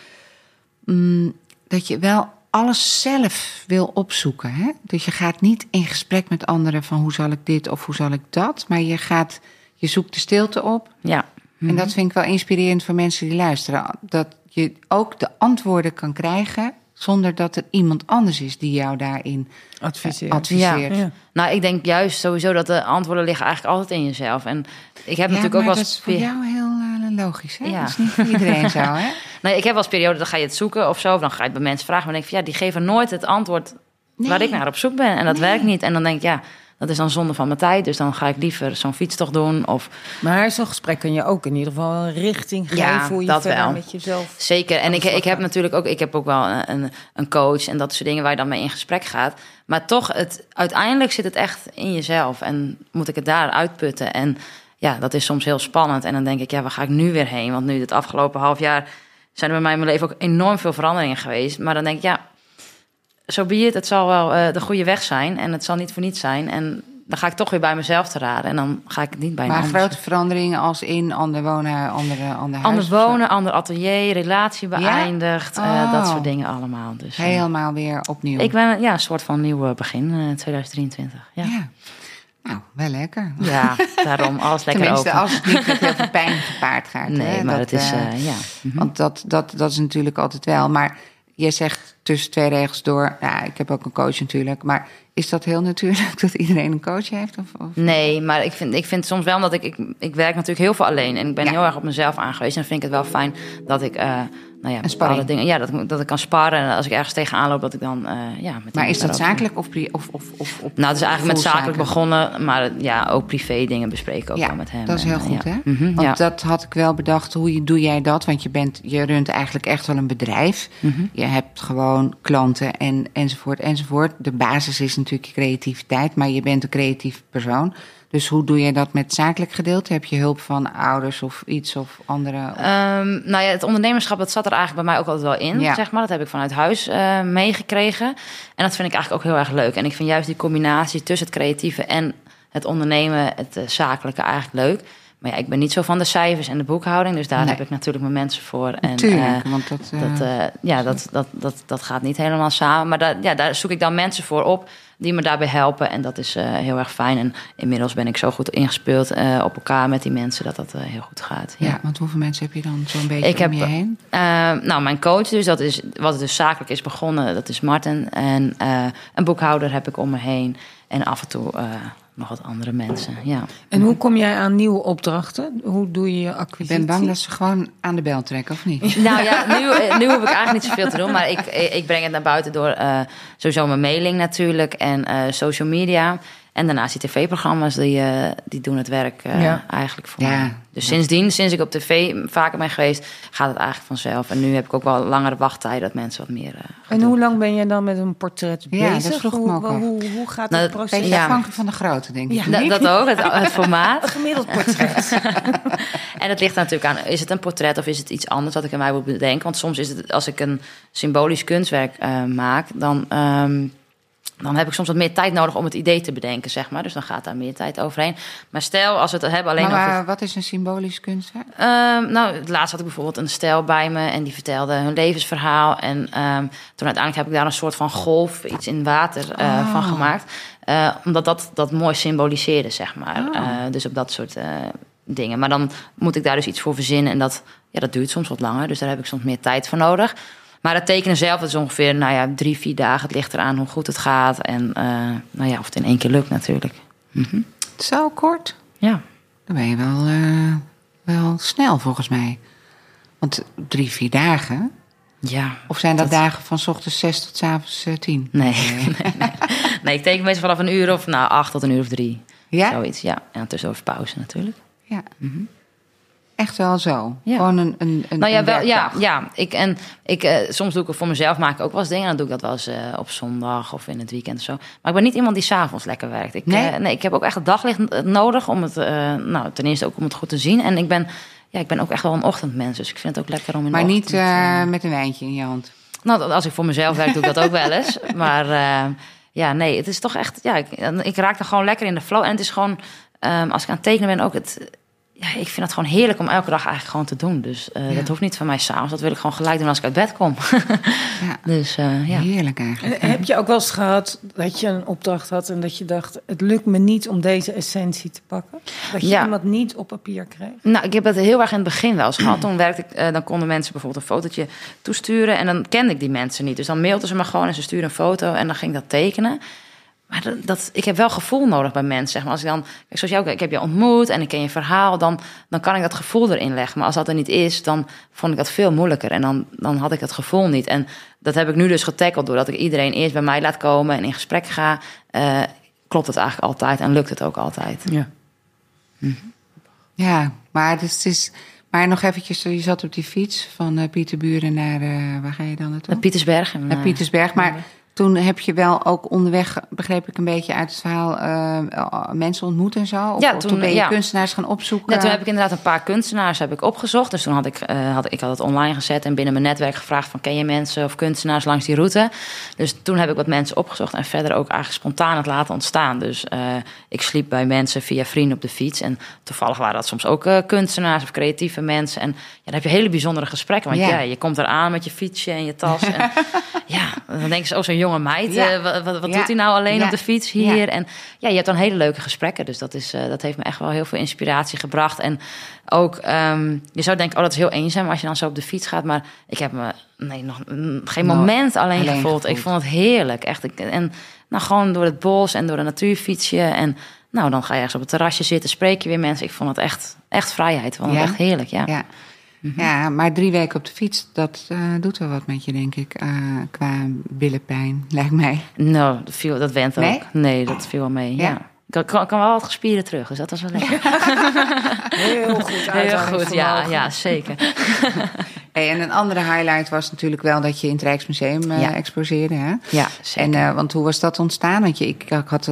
mm, dat je wel alles zelf wil opzoeken. Hè? Dus je gaat niet in gesprek met anderen van hoe zal ik dit of hoe zal ik dat, maar je gaat, je zoekt de stilte op ja. En dat vind ik wel inspirerend voor mensen die luisteren. Dat je ook de antwoorden kan krijgen zonder dat er iemand anders is die jou daarin Adviseer. adviseert. Ja. Nou, ik denk juist sowieso dat de antwoorden liggen eigenlijk altijd in jezelf. En ik heb Ja, natuurlijk ook wel dat eens... is voor jou heel eh, logisch, hè? Ja. Dat is niet voor iedereen zo, hè? Nee, ik heb wel eens perioden, dan ga je het zoeken of zo. Of dan ga je het bij mensen vragen. Maar dan denk ik van, ja, die geven nooit het antwoord waar ik naar op zoek ben. En dat Nee. werkt niet. En dan denk ik, ja, dat is dan zonde van mijn tijd. Dus dan ga ik liever zo'n fietstocht doen. Of Maar zo'n gesprek kan je ook in ieder geval een richting geven Ja, hoe je dat wel. met jezelf. Zeker. En ik, ik heb natuurlijk ook, ik heb ook wel een, een coach en dat soort dingen waar je dan mee in gesprek gaat. Maar toch, het, uiteindelijk zit het echt in jezelf en moet ik het daar uitputten. En ja, dat is soms heel spannend. En dan denk ik, ja, waar ga ik nu weer heen? Want nu, het afgelopen half jaar, zijn er bij mij in mijn leven ook enorm veel veranderingen geweest. Maar dan denk ik, ja, zo be it. Het zal wel eh, de goede weg zijn en het zal niet voor niets zijn. En dan ga ik toch weer bij mezelf te raden. En dan ga ik het niet bij Maar grote veranderingen als in ander wonen, andere, ander huis. Ander wonen, ander atelier, relatie beëindigd. eh, Oh. dat soort dingen allemaal. Dus, eh, Helemaal weer opnieuw. ik ben ja, een soort van nieuw begin, eh, 2023. Ja. Ja. Ja. Nou, wel lekker. daarom alles lekker Tenminste, open. als het niet met heel veel pijn gepaard gaat. nee, hè, maar dat, het is, eh, eh, ja. Mhm. Want dat, dat, dat is natuurlijk altijd wel. Maar je zegt tussen twee regels door... Ja, ik heb ook een coach natuurlijk. Maar is dat heel natuurlijk dat iedereen een coach heeft? Of, of? Nee, maar ik vind, ik vind soms wel omdat ik, ik... Ik werk natuurlijk heel veel alleen. En ik ben Ja. heel erg op mezelf aangewezen. En dan vind ik het wel fijn dat ik... eh nou ja, sparring. bepaalde dingen, ja, dat, ik- dat ik kan sparren. En als ik ergens tegenaan loop, dat ik dan... eh ja, met Maar is dat zakelijk of, of, of, of, Nou, het is eigenlijk met zakelijk begonnen. Maar ja, ook privé dingen bespreken ook Ja, wel met hem. dat is En, heel eh, goed, ja. hè? Mhm, Want ja. dat had ik wel bedacht. Hoe doe jij dat? Want je, bent, je runt eigenlijk echt wel een bedrijf. Mhm. Je hebt gewoon klanten en, enzovoort, enzovoort. De basis is natuurlijk je creativiteit, maar je bent een creatief persoon. Dus hoe doe je dat met zakelijk gedeelte? Heb je hulp van ouders of iets of andere? Ehm, nou ja, het ondernemerschap dat zat er eigenlijk bij mij ook altijd wel in, Ja. zeg maar. Dat heb ik vanuit huis eh, meegekregen. En dat vind ik eigenlijk ook heel erg leuk. En ik vind juist die combinatie tussen het creatieve en het ondernemen, het eh, zakelijke, eigenlijk leuk. Maar ja, ik ben niet zo van de cijfers en de boekhouding. Dus daar Nee. heb ik natuurlijk mijn mensen voor. En, Tuurlijk, eh, want dat... dat, ja, dat, dat, dat, dat gaat niet helemaal samen. Maar daar, ja, daar zoek ik dan mensen voor op die me daarbij helpen. En dat is eh, heel erg fijn. En inmiddels ben ik zo goed ingespeeld eh, op elkaar met die mensen dat dat eh, heel goed gaat. ja. want hoeveel mensen heb je dan zo'n beetje Ik om heb- je heen? Nou, mijn coach dus, dat is wat het dus zakelijk is begonnen, dat is Martin. En een boekhouder heb ik om me heen. En af en toe nog wat andere mensen, ja. En hoe kom jij aan nieuwe opdrachten? Hoe doe je je Ik acquisitie? ben bang dat ze gewoon aan de bel trekken, of niet? Nou ja, nu, eh, nu hoef ik eigenlijk niet zoveel te doen. Maar ik, ik breng het naar buiten door eh, sowieso mijn mailing natuurlijk. En eh, social media. En daarnaast die tv-programma's, die, eh, die doen het werk eh, Ja. eigenlijk voor Ja. mij. Dus sindsdien, sinds ik op tv vaker ben geweest, gaat het eigenlijk vanzelf. En nu heb ik ook wel langere wachttijden dat mensen wat meer... eh, En hoe lang ben je dan met een portret Ja, dat bezig? vroeg me hoe, hoe, hoe gaat Nou, het dat- proces? Beetje Ja. afhankelijk van de grootte, denk ik. Ja. Dat, dat ook, het, het formaat. Een gemiddeld portret. En het ligt natuurlijk aan, is het een portret of is het iets anders wat ik in mij moet bedenken? Want soms is het, als ik een symbolisch kunstwerk eh, maak, dan, ehm, dan heb ik soms wat meer tijd nodig om het idee te bedenken, zeg maar. Dus dan gaat daar meer tijd overheen. Maar stel, als we het hebben alleen maar over... wat is een symbolisch kunstwerk? Ehm, nou, het laatst had ik bijvoorbeeld een stel bij me en die vertelde hun levensverhaal. En ehm, toen uiteindelijk heb ik daar een soort van golf, iets in water eh, Oh. van gemaakt. Eh, omdat dat, dat mooi symboliseerde, zeg maar. Oh. Eh, dus op dat soort dingen. Maar dan moet ik daar dus iets voor verzinnen. En dat, ja, dat duurt soms wat langer, dus daar heb ik soms meer tijd voor nodig. Maar het tekenen zelf dat is ongeveer nou ja, drie, vier dagen. Het ligt eraan hoe goed het gaat. En eh, nou ja, of het in één keer lukt natuurlijk. Mhm. Zo kort? Ja. Dan ben je wel, eh, wel snel volgens mij. Want drie, vier dagen. ja. Of zijn dat, Dat- dagen van 's ochtends zes tot 's avonds eh, tien? Nee. nee, nee. nee, ik teken meestal vanaf een uur of nou, acht tot een uur of drie. Ja? Zoiets, ja. En tussendoor pauze natuurlijk. Ja. Echt wel zo. Ja. Gewoon een, een, een nou ja, een wel, ja, ja. Ik, en ik, eh, soms doe ik het voor mezelf, maak ik ook wel eens dingen. Dan doe ik dat wel eens eh, op zondag of in het weekend of zo. Maar ik ben niet iemand die s'avonds lekker werkt. Ik, Nee? eh, nee, ik heb ook echt het daglicht nodig om het, nou, ten eerste ook om het goed te zien. En ik ben, ja, ik ben ook echt wel een ochtendmens. Dus ik vind het ook lekker om in de Maar niet met een wijntje in je hand. Nou, als ik voor mezelf werk, doe ik dat ook wel eens. Maar ja, nee, het is toch echt... Ja, ik, ik raak er gewoon lekker in de flow. En het is gewoon, ehm, als ik aan het tekenen ben, ook het... ja, ik vind het gewoon heerlijk om elke dag eigenlijk gewoon te doen. Dus eh, Ja. dat hoeft niet van mij s'avonds. Dat wil ik gewoon gelijk doen als ik uit bed kom. Ja. dus eh, ja. Heerlijk eigenlijk. En heb je ook wel eens gehad dat je een opdracht had en dat je dacht: het lukt me niet om deze essentie te pakken? Dat je Ja. iemand niet op papier kreeg? Nou, ik heb het heel erg in het begin wel eens gehad. Toen werkte ik, eh, dan konden mensen bijvoorbeeld een fotootje toesturen. En dan kende ik die mensen niet. Dus dan mailden ze me gewoon en ze stuurden een foto en dan ging ik dat tekenen. Maar dat, dat, ik heb wel gevoel nodig bij mensen. Zeg maar. Als ik dan, zoals jou, ik heb je ontmoet en ik ken je verhaal, dan, dan kan ik dat gevoel erin leggen. Maar als dat er niet is, dan vond ik dat veel moeilijker. En dan, dan had ik het gevoel niet. En dat heb ik nu dus getackled doordat ik iedereen eerst bij mij laat komen en in gesprek ga. eh, klopt het eigenlijk altijd en lukt het ook altijd. Ja. Ja, maar het is, het is- maar nog eventjes, je zat op die fiets van eh, Pieterburen naar, eh, waar ga je dan naartoe? Naar Pietersberg. Naar Pietersberg. Maar toen heb je wel ook onderweg, begreep ik een beetje uit het verhaal, eh, mensen ontmoet en zo? Of, Ja, toen, toen ben je ja. kunstenaars gaan opzoeken? Ja, toen heb ik inderdaad een paar kunstenaars heb ik opgezocht. Dus toen had ik, eh, had, ik had het online gezet en binnen mijn netwerk gevraagd van ken je mensen of kunstenaars langs die route. Dus toen heb ik wat mensen opgezocht en verder ook eigenlijk spontaan het laten ontstaan. Dus eh, ik sliep bij mensen via vrienden op de fiets. En toevallig waren dat soms ook kunstenaars of creatieve mensen. En ja, dan heb je hele bijzondere gesprekken. Want Ja. je komt eraan met je fietsje en je tas. en, ja, dan denken ze, oh zo'n jonge meid, Ja. eh, wat, wat, wat Ja. doet hij nou alleen op de fiets hier? En ja, je hebt dan hele leuke gesprekken. Dus dat, is, eh, dat heeft me echt wel heel veel inspiratie gebracht. En ook, ehm, je zou denken, oh, dat is heel eenzaam als je dan zo op de fiets gaat. Maar ik heb me nee, nog mm, geen moment alleen, alleen gevoeld. Ik vond het heerlijk. Echt. Ik, en nou, gewoon door het bos en door de natuur fietsen. En nou, dan ga je ergens op het terrasje zitten, spreek je weer mensen. Ik vond het echt, echt vrijheid. Ik vond het Ja? echt heerlijk, ja. Ja. Ja, maar drie weken op de fiets, dat eh, doet wel wat met je, denk ik. eh, qua billenpijn, lijkt mij. Nou, dat, viel, dat went ook. Nee, dat viel wel mee, Ja. ja. Ik kan, wel wat gespieren terug, dus dat was wel lekker. Heel goed. Heel goed, ja, ja, zeker. Hey, en een andere highlight was natuurlijk wel dat je in het Rijksmuseum eh, Ja. exposeerde. Hè? Ja, zeker. En, want hoe was dat ontstaan? Want je, ik, ik had,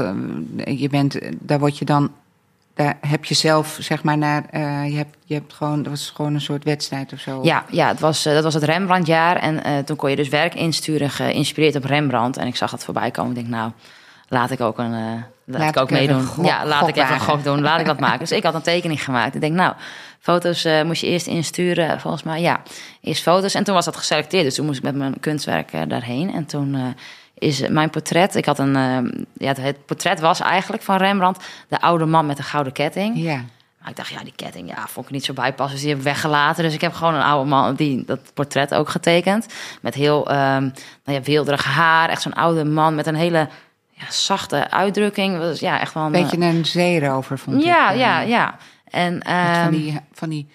je bent, daar word je dan, daar heb je zelf, zeg maar, naar, eh, je hebt, je hebt gewoon, dat was gewoon een soort wedstrijd of zo. Ja, ja het was, eh, dat was het Rembrandtjaar. En eh, toen kon je dus werk insturen geïnspireerd op Rembrandt. En ik zag dat voorbij komen. Ik denk, nou, laat ik ook, een, laat Laat ik ook meedoen. een gok- ja, laat ik even een wagen. gok doen. Laat ik dat maken. Dus ik had een tekening gemaakt. Ik denk, nou, foto's moest je eerst insturen. Volgens mij, ja, eerst foto's. En toen was dat geselecteerd. Dus toen moest ik met mijn kunstwerk daarheen. En toen... eh, is mijn portret. Ik had een. eh, ja, het, portret was eigenlijk van Rembrandt. De oude man met de gouden ketting. Ja. Maar ik dacht, ja, die ketting, ja, vond ik niet zo bijpassen. Dus die heb ik weggelaten. Dus ik heb gewoon een oude man, die, dat portret ook getekend. Met heel ehm nou ja, weelderig haar. Echt zo'n oude man met een hele ja, zachte uitdrukking. Was, ja, echt wel een... Beetje een zeerover, vond ik. ja, eh, ja, ja. En, met ehm, van, die, van, die,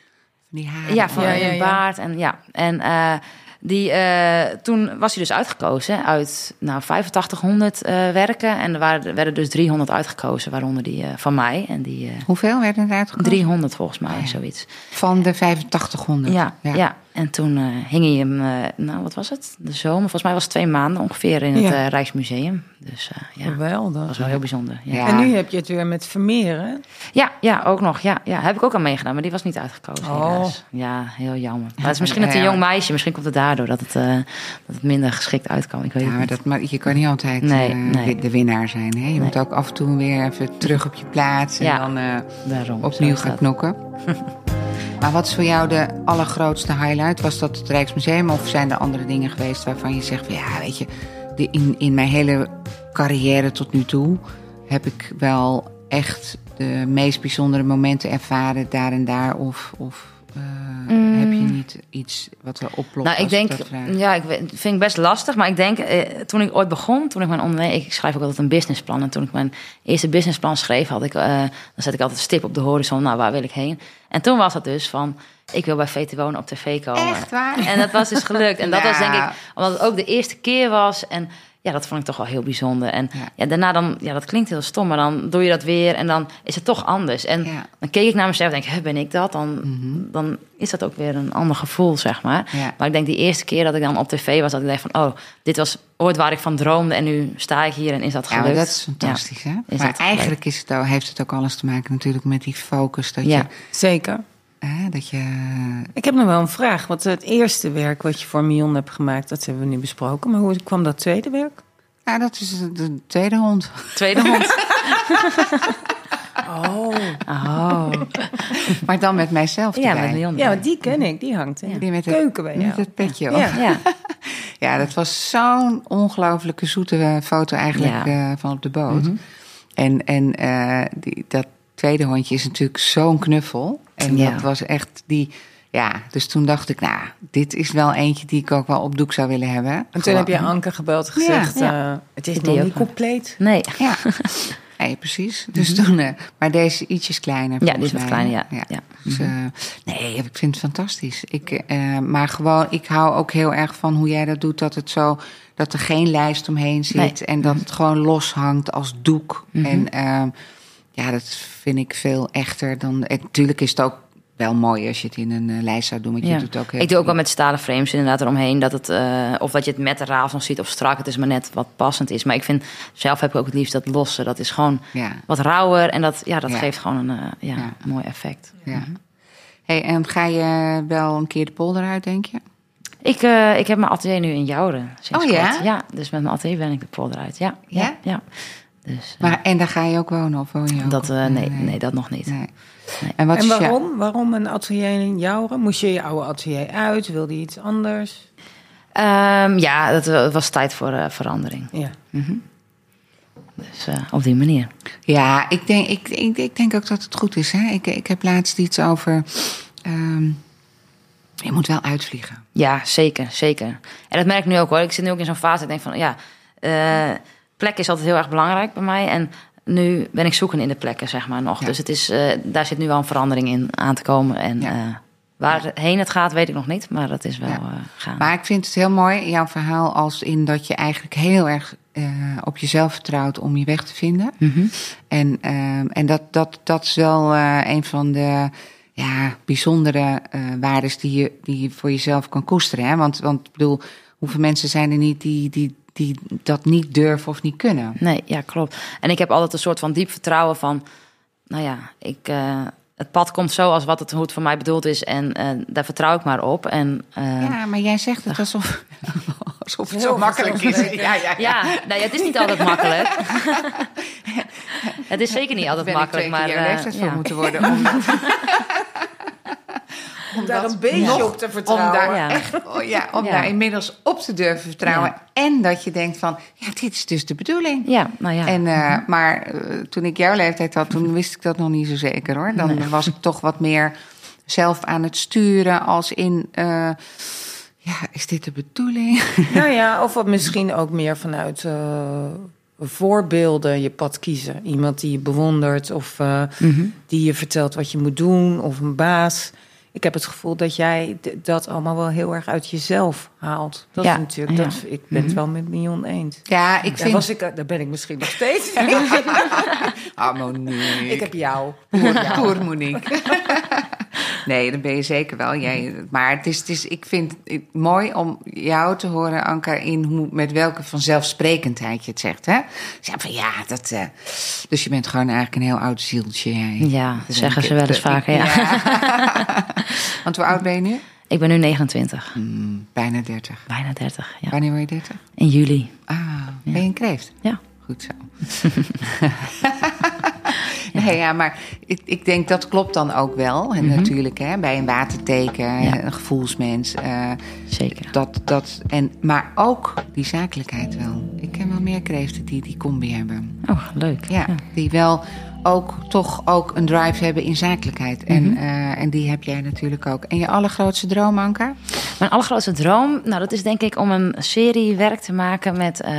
van die haren. ja, van Ja, een ja, ja. baard. En, ja. en eh, die, eh, toen was hij dus uitgekozen uit nou, 8500 eh, werken. En er waren, er werden dus 300 uitgekozen, waaronder die eh, van mij. En die Hoeveel werden er uitgekozen? 300 volgens mij, Oh ja. zoiets. Van de 8500. Ja, ja. En toen eh, hing hij hem, eh, nou wat was het? De zomer, volgens mij was het twee maanden ongeveer in het Ja. eh, Rijksmuseum. Dus eh, ja, dat Geweldig. was wel heel bijzonder. Ja. Ja. Ja. En nu heb je het weer met Vermeer, hè? Ja, ook nog. Ja, ja, heb ik ook aan meegedaan, maar die was niet uitgekozen. Oh. helaas. Ja, heel jammer. Maar het is misschien het een Ja. jong meisje, misschien komt het daardoor dat het, eh, dat het minder geschikt uitkwam. Ik weet Ja, maar, niet. dat, maar je kan niet altijd Nee, nee. de winnaar zijn. Hè? Je moet ook af en toe weer even terug op je plaats en Ja, dan eh, Daarom. opnieuw gaan dat. knokken. maar wat is voor jou de allergrootste highlight? Was dat het Rijksmuseum of zijn er andere dingen geweest waarvan je zegt... van, ja, weet je, de, in, in mijn hele carrière tot nu toe... heb ik wel echt de meest bijzondere momenten ervaren daar en daar? Of, of eh, heb je niet iets wat er oplopt? Mm. Nou, ik denk, ja, ik vind ik best lastig. Maar ik denk, eh, toen ik ooit begon, toen ik mijn onderneming, ik schrijf ook altijd een businessplan. En toen ik mijn eerste businessplan schreef, had ik, eh, dan zet ik altijd een stip op de horizon. Nou, waar wil ik heen? En toen was het dus van, ik wil bij VT Wonen op tv komen. Echt waar? En dat was dus gelukt. En dat was denk ik, omdat het ook de eerste keer was. En ja, dat vond ik toch wel heel bijzonder. En Ja. ja. daarna dan, ja, dat klinkt heel stom, maar dan doe je dat weer en dan is het toch anders. En Ja. dan keek ik naar mezelf en denk, "Hè, ben ik dat? Dan, dan is dat ook weer een ander gevoel, zeg maar. Mhm. Ja. Maar ik denk die eerste keer dat ik dan op tv was, dat ik dacht van, oh, dit was ooit waar ik van droomde en nu sta ik hier en is dat Ja, gelukt. maar dat is fantastisch, hè? Is Maar eigenlijk is het ook, heeft het ook alles te maken natuurlijk met die focus. Dat, Ja. je, Zeker. Hè, dat je... Ik heb nog wel een vraag. Want het eerste werk wat je voor Mion hebt gemaakt, dat hebben we nu besproken. Maar hoe kwam dat tweede werk? Ja, dat is de tweede hond. Tweede hond. Oh. Oh. Maar dan met mijzelf Ja, erbij. met. Ja, want die ken ik. Die hangt in Die de met het, keuken bij jou. met het petje op. Ja. Ja. Ja. dat was zo'n ongelooflijke zoete foto eigenlijk Ja. eh, van op de boot. Mhm. En, en eh, die, dat tweede hondje is natuurlijk zo'n knuffel. En Ja. dat was echt die... Ja, dus toen dacht ik, nou, dit is wel eentje die ik ook wel op doek zou willen hebben. En toen Gewoon- heb je Anke gebeld en gezegd... Ja. eh, het is nog niet wel. compleet. Nee. Ja, nee, precies. Dus toen, eh, maar deze ietsjes kleiner. Mhm. Ja, die is wat kleiner, ja. Ja. Dus, eh, nee, ik vind het fantastisch. Ik, eh, maar gewoon, ik hou ook heel erg van hoe jij dat doet. Dat het zo, dat er geen lijst omheen zit. Nee. En dat het gewoon los hangt als doek. Mhm. En eh, ja, dat vind ik veel echter dan. Natuurlijk is het ook wel mooi als je het in een eh, lijst zou doen. Want je Ja. doet ook Ik doe ook wel met stalen frames inderdaad eromheen. Dat het, eh, of dat je het met de rafel ziet of strak. Het is maar net wat passend is. Maar ik vind, zelf heb ik ook het liefst dat losse. Dat is gewoon Ja, wat rauwer. En dat, ja, dat Ja. geeft gewoon een eh, ja, mooi effect. ja. Hey, en ga je wel een keer de polder uit, denk je? Ik, ik heb mijn atelier nu in Jouren. Oh, ja? kort. Ja, dus met mijn atelier ben ik de polder uit. Ja, ja, Ja? Dus, eh, Maar, en daar ga je ook wonen of woon je ook? dat, eh, nee, nee, dat nog niet. Nee. Nee. En wat en jou- waarom? Waarom een atelier in Jouren? Moest je je oude atelier uit? Wilde je iets anders? Ehm, ja, dat wa- was tijd voor eh, verandering. Ja. Dus eh, op die manier. Ja, ik denk, ik, ik, ik denk ook dat het goed is. Hè? Ik, ik heb laatst iets over. ehm, je moet wel uitvliegen. Ja, zeker, zeker. En dat merk ik nu ook hoor. Ik zit nu ook in zo'n fase. Ik denk van ja, eh, plek is altijd heel erg belangrijk bij mij. En nu ben ik zoeken in de plekken, zeg maar nog. Ja. Dus het is, eh, daar zit nu wel een verandering in aan te komen. En Ja. eh, waarheen het gaat, weet ik nog niet. Maar dat is wel Ja. eh, gaan. Maar ik vind het heel mooi, jouw verhaal, als in dat je eigenlijk heel erg op jezelf vertrouwt om je weg te vinden. Mhm. En, ehm, en dat, dat, dat is wel een van de ja, bijzondere eh waardes die je, die je voor jezelf kan koesteren. Hè? Want, want ik bedoel, hoeveel mensen zijn er niet die, die, die dat niet durven of niet kunnen? Nee, ja, klopt. En ik heb altijd een soort van diep vertrouwen van... Nou ja, ik, eh, het pad komt zo als wat het, hoe het voor mij bedoeld is. En eh, daar vertrouw ik maar op. En eh, Ja, maar jij zegt het alsof, alsof het zo makkelijk is. vanzelfsprekend. Ja, ja, Ja, nee, het is niet altijd makkelijk. het is zeker niet altijd ben ik makkelijk, maar ja. moeten worden. Om, Om daar een beetje op te om vertrouwen. daar, Ja. echt, oh ja, om daar inmiddels op te durven vertrouwen. En dat je denkt van, ja, dit is dus de bedoeling. Ja, nou ja. En, eh, maar eh, toen ik jouw leeftijd had, toen wist ik dat nog niet zo zeker hoor. Dan Nee. was ik toch wat meer zelf aan het sturen als in... eh, ja, is dit de bedoeling? Nou ja, of wat misschien ook meer vanuit voorbeelden je pad kiezen. Iemand die je bewondert of Mhm. die je vertelt wat je moet doen of een baas. Ik heb het gevoel dat jij dat allemaal wel heel erg uit jezelf haalt. Dat Ja, is natuurlijk, ja. dat, ik ben het wel met Mion eens. Ja, ik Daar, vind... was ik, daar ben ik misschien nog steeds. Ah, Monique. ik heb jou. Poer Monique. nee, dat ben je zeker wel. Jij, maar het is, het is, ik vind het mooi om jou te horen, Anka, in hoe, met welke vanzelfsprekendheid je het zegt. Hè? Ja, van, ja, dat, eh, dus je bent gewoon eigenlijk een heel oud zieltje. Jij. Ja, dat zeggen ze wel eens vaker, ja. Want hoe oud ben je nu? Ik ben nu 29, Hmm, bijna 30. bijna 30. Ja. Wanneer word je 30? In juli. Ah, ben je een kreeft? Ja. Goed zo. nee, ja, maar ik, ik denk dat klopt dan ook wel. En natuurlijk, hè, bij een waterteken, Mhm. Ja. een gevoelsmens. eh, Zeker. dat, dat, en, maar ook die zakelijkheid wel. Ik ken wel meer kreeften die die combi hebben. Oh, leuk. Ja, die wel ook toch ook een drive hebben in zakelijkheid. En, Mhm. eh, en die heb jij natuurlijk ook. En je allergrootste droom, Anka? Mijn allergrootste droom, nou, dat is denk ik om een serie werk te maken met. eh,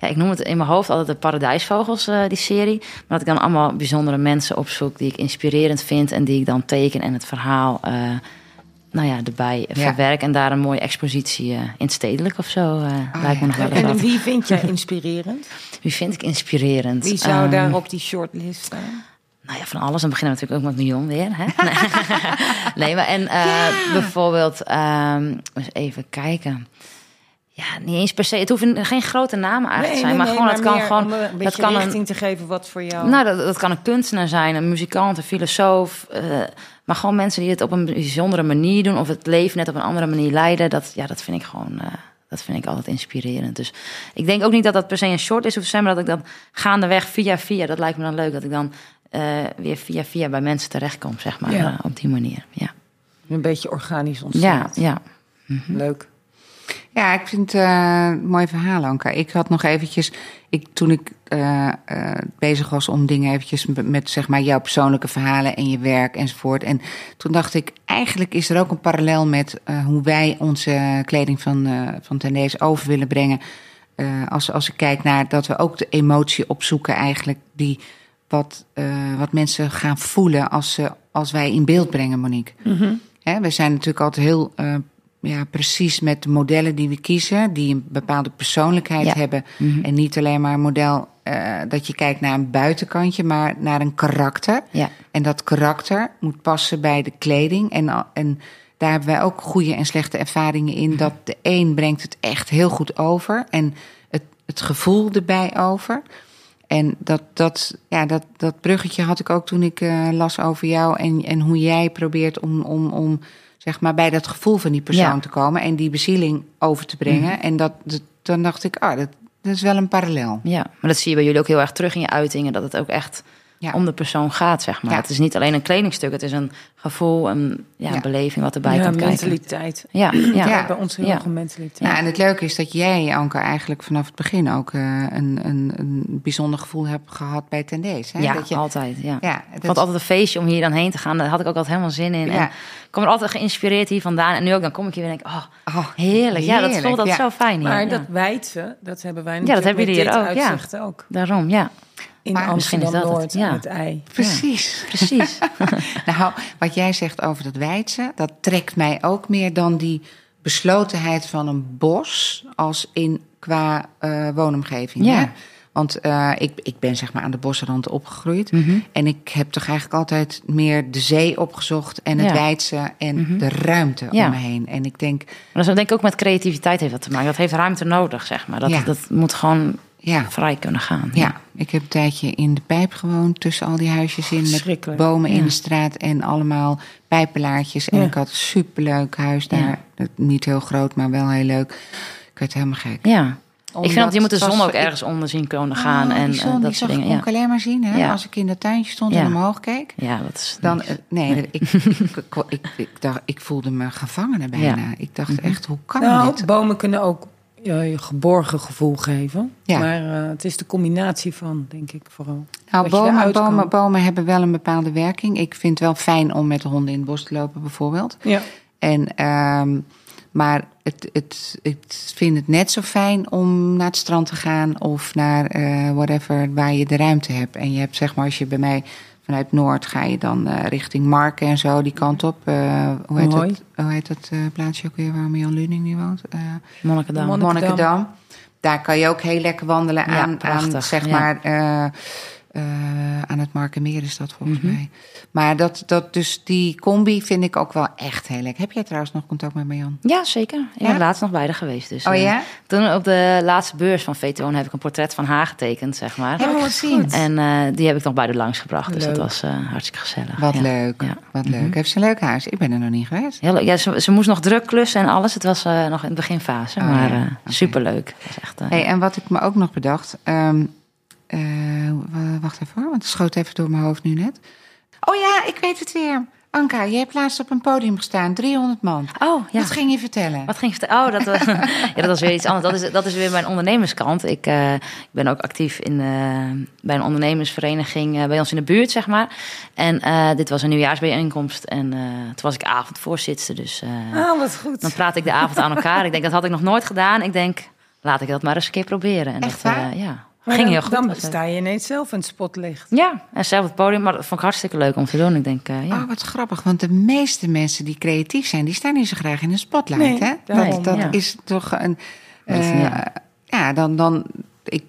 ja, ik noem het in mijn hoofd altijd de Paradijsvogels, eh, die serie. Maar dat ik dan allemaal bijzondere mensen opzoek die ik inspirerend vind en die ik dan teken en het verhaal. eh, nou ja, erbij Ja. verwerk en daar een mooie expositie eh, in stedelijk of zo. Oh, lijkt me ja. nog wel En wie vind jij inspirerend? Wie vind ik inspirerend? Wie zou Ehm, daar op die shortlist staan? Nou ja, van alles. Dan beginnen we natuurlijk ook met Mion weer. Hè? Nee. nee, maar en bijvoorbeeld, ehm, eens even kijken. Ja, niet eens per se. Het hoeven geen grote namen eigenlijk te zijn, maar gewoon het kan gewoon. om een dat beetje kan richting een, te geven wat voor jou. nou, dat, dat kan een kunstenaar zijn, een muzikant, een filosoof. eh, maar gewoon mensen die het op een bijzondere manier doen of het leven net op een andere manier leiden. Dat, ja, dat vind ik gewoon. eh, dat vind ik altijd inspirerend. Dus ik denk ook niet dat dat per se een short is of zijn, maar dat ik dan gaandeweg via via, dat lijkt me dan leuk, dat ik dan eh, weer via via bij mensen terechtkomt, zeg maar. Ja. op die manier. Ja, Een beetje organisch ja, ontstaat. ja. Leuk. Ja, ik vind het eh, een mooi verhaal, Anka. Ik had nog eventjes, ik, toen ik eh, eh, bezig was om dingen eventjes met, met, zeg maar jouw persoonlijke verhalen en je werk enzovoort. En toen dacht ik, eigenlijk is er ook een parallel met hoe wij onze kleding van, eh van Tendees over willen brengen. Als, als ik kijk naar dat we ook de emotie opzoeken eigenlijk die wat, wat mensen gaan voelen als, ze, als wij in beeld brengen, Monique. Hè, we zijn natuurlijk altijd heel ja, precies met de modellen die we kiezen, die een bepaalde persoonlijkheid Ja. hebben. En niet alleen maar een model eh, dat je kijkt naar een buitenkantje, maar naar een karakter. Ja. En dat karakter moet passen bij de kleding. En, en daar hebben wij ook goede en slechte ervaringen in. Dat de een brengt het echt heel goed over. En het, het gevoel erbij over. En dat, dat, ja, dat, dat bruggetje had ik ook toen ik eh, las over jou. En, en hoe jij probeert om, om, om zeg maar, bij dat gevoel van die persoon Ja. te komen. En die bezieling over te brengen. En dat, dat, dan dacht ik, ah, dat, dat is wel een parallel. Ja, maar dat zie je bij jullie ook heel erg terug in je uitingen. Dat het ook echt Ja. om de persoon gaat, zeg maar. Ja. Het is niet alleen een kledingstuk. Het is een gevoel, een ja, Ja. beleving wat erbij ja, komt kijken. mentaliteit. Ja, ja. Ja. Bij ons heel Ja. een mentaliteit. Nou, en het leuke is dat jij, Anke, eigenlijk vanaf het begin ook eh, een, een, een bijzonder gevoel hebt gehad bij Tendees. Hè? Ja, dat je, altijd. Ja. ja, Ik dat- vond het altijd een feestje om hier dan heen te gaan. Daar had ik ook altijd helemaal zin in. Ja. En ik kom er altijd geïnspireerd hier vandaan. En nu ook, dan kom ik hier en denk ik, oh, Oh, heerlijk. Ja, dat voelt altijd ja. zo fijn hier. Maar ja. dat wijzen, dat hebben wij dat natuurlijk hebben met jullie dit hier ook, ja. uitzicht ook. Daarom, ja. In Maar misschien is dat het, Amsterdam-Noord, ja. het ei. Precies. Precies. Nou, wat jij zegt over dat wijdse, dat trekt mij ook meer dan die beslotenheid van een bos als in qua eh, woonomgeving. Ja. Hè? Want eh, ik, ik ben zeg maar aan de bosrand opgegroeid. Mhm. En ik heb toch eigenlijk altijd meer de zee opgezocht en het Ja. wijdse en de ruimte Ja. om me heen. En ik denk, Maar dat is denk ik ook met creativiteit heeft dat te maken. Dat heeft ruimte nodig, zeg maar. Dat, Ja. dat moet gewoon ja, vrij kunnen gaan. Ja, ik heb een tijdje in de pijp gewoond, tussen al die huisjes in, met bomen in de straat en allemaal pijpelaartjes. En Ja. ik had een superleuk huis daar. Niet heel groot, maar wel heel leuk. Ik werd helemaal gek. Ja. ik vind dat je moet de was- zon ook ik- ergens onder zien kunnen gaan. Oh, en die zon, die dat zag soort dingen. kon ik alleen maar zien hè? Ja. als ik in dat tuintje stond Ja. en omhoog keek. ja, dat is Dan, niks. eh, nee, ik, ik, ik, ik, dacht, ik voelde me gevangene bijna. Ja. Ik dacht echt, hoe kan Nou, dit? bomen kunnen ook je geborgen gevoel geven. Ja. Maar eh, het is de combinatie van, denk ik vooral. Nou, bomen, bomen, bomen hebben wel een bepaalde werking. Ik vind het wel fijn om met de honden in het bos te lopen bijvoorbeeld. Ja. En, ehm, maar het, het, ik vind het net zo fijn om naar het strand te gaan of naar eh, whatever waar je de ruimte hebt. En je hebt zeg maar, als je bij mij vanuit Noord ga je dan eh, richting Marken en zo die kant op. Eh, hoe, heet dat, hoe heet dat eh, plaatsje ook weer waar Jan Luning nu woont? Monnikendam. Monnik- Monnikendam. Daar kan je ook heel lekker wandelen Ja, aan, zeg ja. maar, eh, aan het Markenmeer is dat volgens Mhm. mij. Maar dat, dat, dus die combi vind ik ook wel echt heel lekker. Heb jij trouwens nog contact met Marjan? Ja, zeker. Ik Ja? ben laatst nog bij haar geweest. Dus, Oh eh, ja? Toen op de laatste beurs van Vetoon heb ik een portret van haar getekend, zeg maar. Heb ik gezien. En eh, die heb ik nog bij de langs gebracht. Dus Leuk. dat was hartstikke gezellig. Wat ja. leuk, Ja. wat leuk. Heeft ze een leuk huis? Ik ben er nog niet geweest. Heel leuk. Ja, ze, ze moest nog druk klussen en alles. Het was nog in de beginfase. Oh, maar Oké. superleuk. Was echt, Hey, en wat ik me ook nog bedacht. ehm, eh, w- wacht even hoor, want het schoot even door mijn hoofd nu net. Oh ja, ik weet het weer. Anka, jij hebt laatst op een podium gestaan, 300 man. Oh, ja. Wat ging je vertellen? Wat ging ik vertellen? Oh, dat, was- ja, dat was weer iets anders. Dat is, dat is weer mijn ondernemerskant. Ik, eh, ik ben ook actief in, eh, bij een ondernemersvereniging eh, bij ons in de buurt, zeg maar. En eh, dit was een nieuwjaarsbijeenkomst. En eh, toen was ik avondvoorzitter. Dus eh, Ah, wat goed. dan praat ik de avond aan elkaar. Ik denk, dat had ik nog nooit gedaan. Ik denk, laat ik dat maar eens een keer proberen. En Echt dat, waar? eh, ja, Maar ging dan, heel goed. Dan sta je ineens zelf in het spotlicht. Ja, en zelf het podium. Maar dat vond ik hartstikke leuk om te doen. Ik denk, eh, ja. Oh, wat grappig, want de meeste mensen die creatief zijn, die staan niet zo graag in de spotlight. Nee, hè? daarom, dat dat ja. is toch een. Eh, ja. ja. dan. dan ik,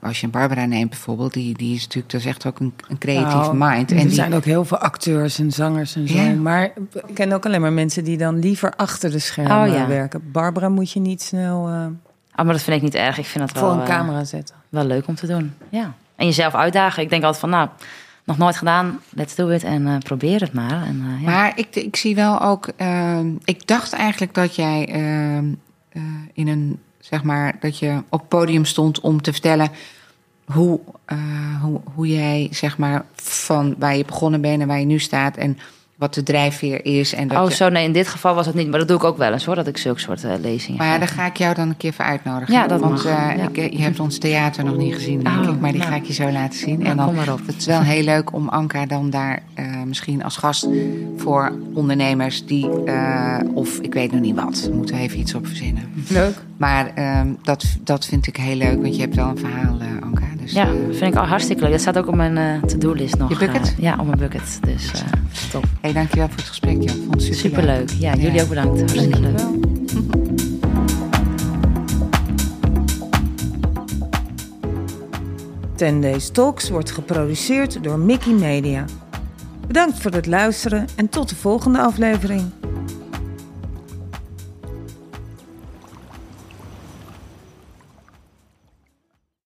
als je een Barbara neemt bijvoorbeeld, die, die is natuurlijk, dat is echt ook een, een creatief Nou, mind. Er En die, zijn ook heel veel acteurs en zangers en zo. Ja. Maar ik ken ook alleen maar mensen die dan liever achter de schermen Oh, ja. werken. Barbara moet je niet snel eh, Oh, maar dat vind ik niet erg. Ik vind dat voor wel, een eh, camera zetten. wel leuk om te doen. Ja. En jezelf uitdagen. Ik denk altijd van, nou, nog nooit gedaan. Let's do it. En eh, probeer het maar. En, eh, ja. Maar ik, ik zie wel ook. ehm, ik dacht eigenlijk dat jij ehm, eh, in een. Zeg maar dat je op podium stond om te vertellen. hoe, hoe, hoe jij, zeg maar, van waar je begonnen bent en waar je nu staat en wat de drijfveer is. En dat oh, zo nee, in dit geval was het niet. Maar dat doe ik ook wel eens hoor, dat ik zulke soort eh, lezingen Maar ja, dan ga ik jou dan een keer voor uitnodigen. Ja, dat Want mag, eh, ja. ik, je hebt ons theater nog niet gezien, denk Oh, ik. Maar die nou. ga ik je zo laten zien. En dan, kom maar op. Het is wel heel leuk om Anka dan daar eh, misschien als gast voor ondernemers die... eh, of ik weet nog niet wat, we moeten even iets op verzinnen. Leuk. Maar ehm, dat, dat vind ik heel leuk, want je hebt wel een verhaal, eh, Anka. Dus, Ja, eh, vind ik al hartstikke leuk. Dat staat ook op mijn eh, to-do-list nog. Je bucket? eh, ja, op mijn bucket. Dus top. hey, dankjewel voor het gesprek, Jan. Vond het superleuk. Superleuk. Ja, jullie Ja. ook bedankt. Hartstikke leuk. Ten Days Talks wordt geproduceerd door Mickey Media. Bedankt voor het luisteren en tot de volgende aflevering.